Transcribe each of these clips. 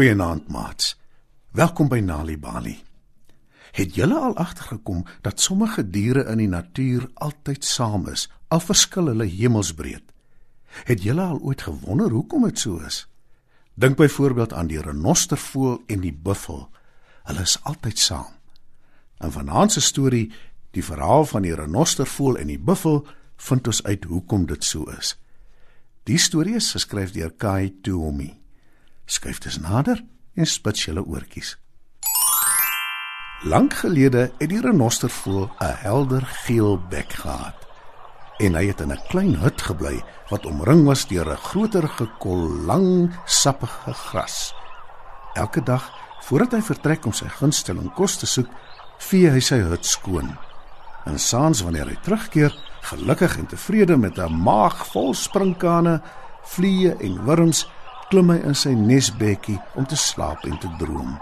Goeienaand, maats. Welkom by Nali Bali. Het julle al agtergekom dat sommige diere in die natuur altyd saam is, al verskil hulle hemelsbreed? Het julle al ooit gewonder hoekom dit so is? Dink byvoorbeeld aan die renostervoël en die buffel. Hulle is altyd saam. In vanaand se storie, die verhaal van die renostervoël en die buffel, vind ons uit hoekom dit so is. Die storie is geskryf deur Kai Tuomi. Skuif dus nader en spits julle oortjies. Lank gelede het die renostervoël 'n helder geel bek gehad. En hy het in 'n klein hut gebly wat omring was deur 'n groter gekol lang sappige gras. Elke dag voordat hy vertrek om sy gunsteling kos te soek, vee hy sy hut skoon. En saans wanneer hy terugkeer, gelukkig en tevrede met 'n maag vol sprinkane, vliee en wurms, klim hy in sy nesbekkie om te slaap en te droom.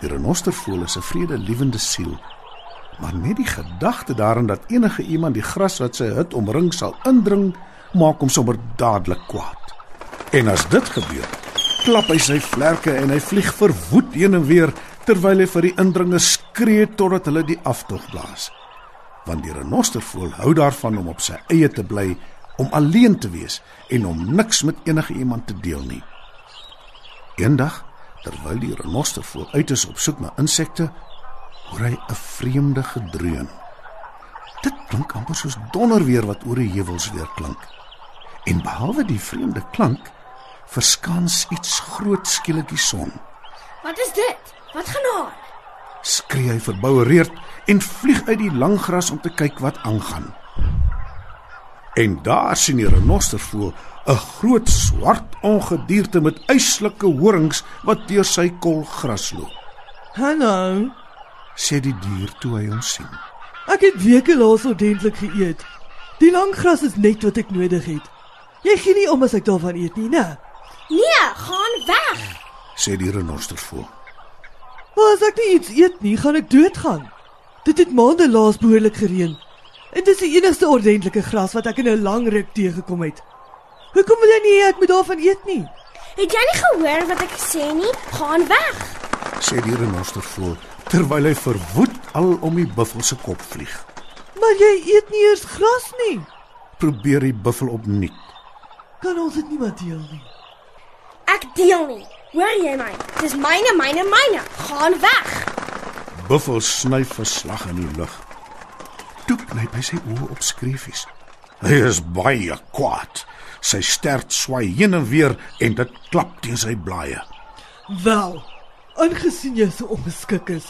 Die renostervoël is 'n vredelewende siel, maar net die gedagte daaraan dat enige iemand die gras wat sy hut omring sal indring, maak hom sommer dadelik kwaad. En as dit gebeur, klap hy sy vlerke en hy vlieg verwoed heen en weer terwyl hy vir die indringers skree totdat hulle die aftog blaas. Want die renostervoël hou daarvan om op sy eie te bly om alleen te wees en om niks met enige iemand te deel nie. Eendag, terwyl die renostervoël uit is op soek na insekte, hoor hy 'n vreemde gedreun. Dit klink amper soos donderweer wat oor die heuwels weer klink. En behalwe die vreemde klank, verskans iets groot skielik die son. Wat is dit? Wat gaan aan? Skree hy verboureerd en vlieg uit die lang gras om te kyk wat aangaan. En daar sien die renostervoël 'n groot swart ongedierte met yslike horings wat deur sy kol gras loop. Hallo. Sê die dier toe hy hom sien. Ek het weke laas ordentlik geëet. Die lang gras is net wat ek nodig het. Jy gee nie om as ek daarvan eet nie, né? Nee, gaan weg. Sê die renostervoël. Maar as ek nie iets eet nie, gaan ek doodgaan. Dit het maande laas behoorlik gereën. En dis die enigste ordentlike gras wat ek in 'n lang ruk teëgekom het. Hoekom wil jy nie ek moet daarvan eet nie? Het jy nie gehoor wat ek gesê nie? Gaan weg. Sê die renostervoël terwyl hy verwoed al om die buffel se kop vlieg. Maar jy eet nie eers gras nie. Probeer die buffel opnuut. Kan ons dit nie maar deel nie? Ek deel nie. Hoor jy my? Dis myne, myne, myne. Gaan weg. Buffel snyf verslag in die lug. Toe knyp hy sy oë op skreefies. Hy is baie kwaad. Sy stert swai heen en weer en dit klap teen sy blaaie. Wel, aangesien jy so onbeskik is,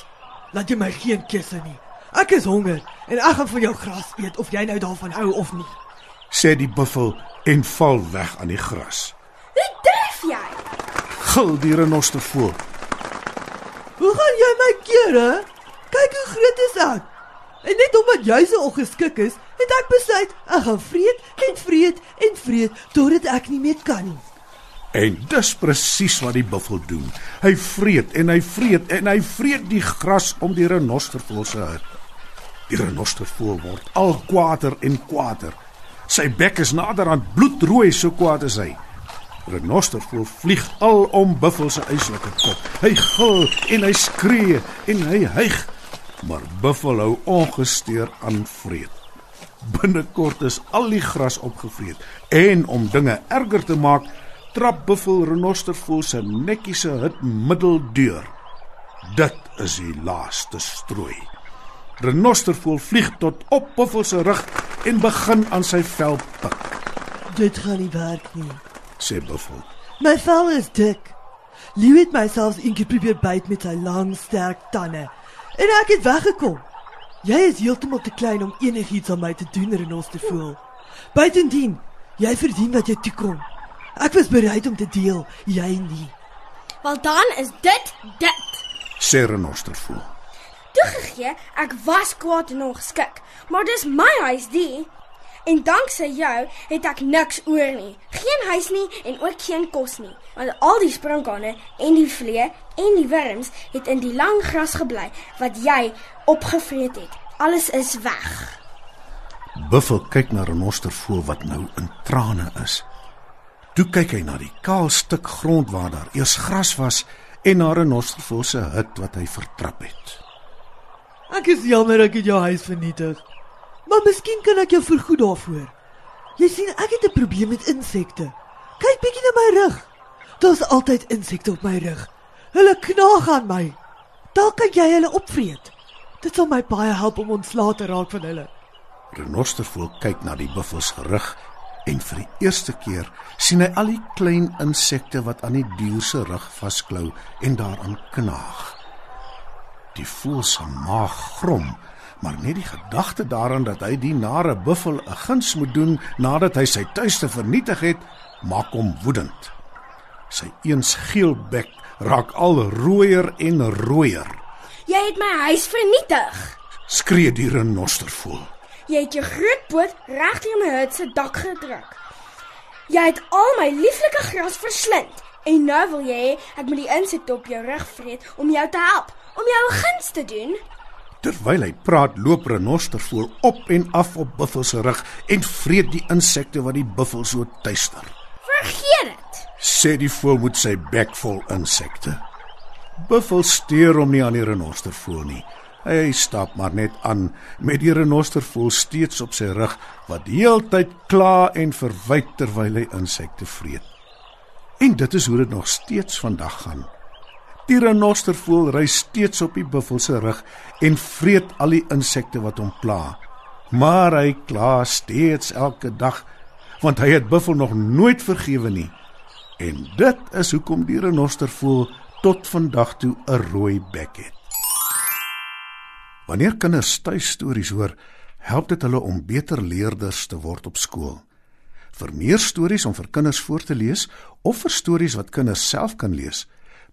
laat jy my geen keuse nie. Ek is honger en ek gaan van jou gras eet of jy nou daarvan hou of nie. Sê die buffel en val weg aan die gras. Hoe tref jy? Gil die renostervoël. Hoe gaan jy my keer, hè? Kyk hoe groot is ek. En net omdat jy so ongeskik is, het ek besluit ek gaan vreet en vreet en vreet totdat ek nie meer kan nie. En dis presies wat die buffel doen. Hy vreet en hy vreet en hy vreet die gras om die renostervoël se hut. Die renostervoël word al kwaader en kwaader. Sy bek is nader aan bloedrooi so kwaad is hy. Renostervoël vlieg al om buffel se yslike kop. Hy gil en hy skree en hy hyg, maar buffel hou ongesteur aan vreet. Binnekort is al die gras opgevreet en om dinge erger te maak, trap buffel renostervoël se netjiese hut middeldeur. Dit is die laaste strooi. Renostervoël vlieg tot op buffel se rug en begin aan sy vel pik, Dit gaan nie werk nie. sê buffel. My vel is dik. Leeu het myself eendag probeer byt met sy lang, sterk tande en ek het weggekom. Jy is heeltemal te klein om enigiets aan my te doen, Renos te voel. Buitendien, jy verdien wat jy toekom. Ek was bereid om te deel, jy nie. Wel dan is dit dit. Sê renostervoël. Toegegee, ek was kwaad en ongeskik, maar dis my huis die. En danksy jou het ek niks oor nie. Geen huis nie en ook geen kos nie. Want al die sprinkane en die vlee en die wurms het in die lang gras gebly wat jy opgevreet het. Alles is weg. Buffel kyk na renostervoël wat nou in trane is. Toe kyk hy na die kaal stuk grond waar daar eers gras was en na 'n renostervoël se hut wat hy vertrap het. Ek is jammer ek het jou huis vernietig. Maar miskien kan ek jou vergoed daarvoor. Jy sien, ek het 'n probleem met insekte. Kyk bietjie na my rug. Daar's altyd insekte op my rug. Hulle knaag aan my. Dalk kan jy hulle opvreet. Dit sal my baie help om ontslae te raak van hulle. Renostervoël kyk na die buffel se rug en vir die eerste keer sien hy al die klein insekte wat aan die dier se rug vasklou en daaraan knaag. Die voël se maag grom, maar net die gedagte daaraan dat hy die nare buffel 'n guns moet doen nadat hy sy tuiste vernietig het, maak hom woedend. Sy eens geel bek raak al rooier en rooier. Jy het my huis vernietig. Skree die renostervoël. Jy het jou groot poot reg teen my hut se dak gedruk. Jy het al my lieflike gras verslind en nou wil jy ek moet die insekte op jou rug vreet om jou te help, om jou 'n guns te doen. Terwyl hy praat, loop renostervoël op en af op buffel se rug en vreet die insekte wat die buffel so tuister. Vergeet dit. Sê die voël met sy bek vol insekte. Buffel steur hom nie aan die renostervoël nie. Hy stap maar net aan met die renostervoël steeds op sy rug wat heeltyd kla en verwyd terwyl hy insekte vreet. En dit is hoe dit nog steeds vandag gaan. Die renostervoël ry steeds op die buffel se rug en vreet al die insekte wat hom pla. Maar hy kla steeds elke dag want hy het buffel nog nooit vergewe nie. En dit is hoekom die renostervoël tot vandag toe 'n rooi bek het. Wanneer kinders tuistories hoor, help dit hulle om beter leerders te word op skool. Vir meer stories om vir kinders voor te lees of vir stories wat kinders self kan lees,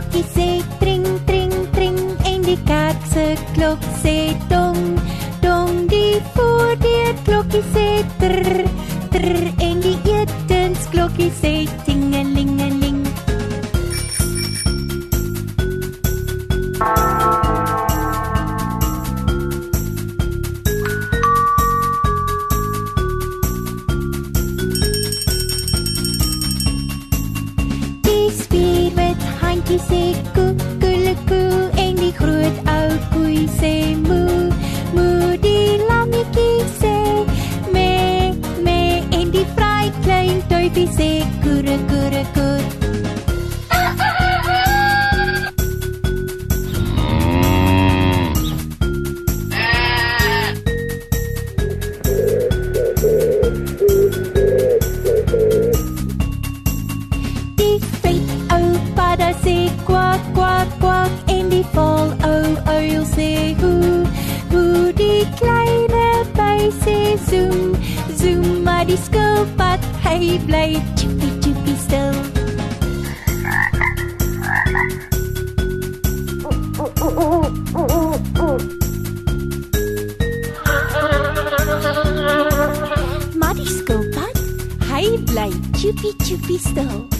Klokkie sê tring tring tring en die kerk se klok sê dong dong die voordeur klokkie sê trr trr en die etensklokkie sê tingelingeling die skilpad hy bly chippy chippy stil Maar die skilpad hy bly chippy chippy stil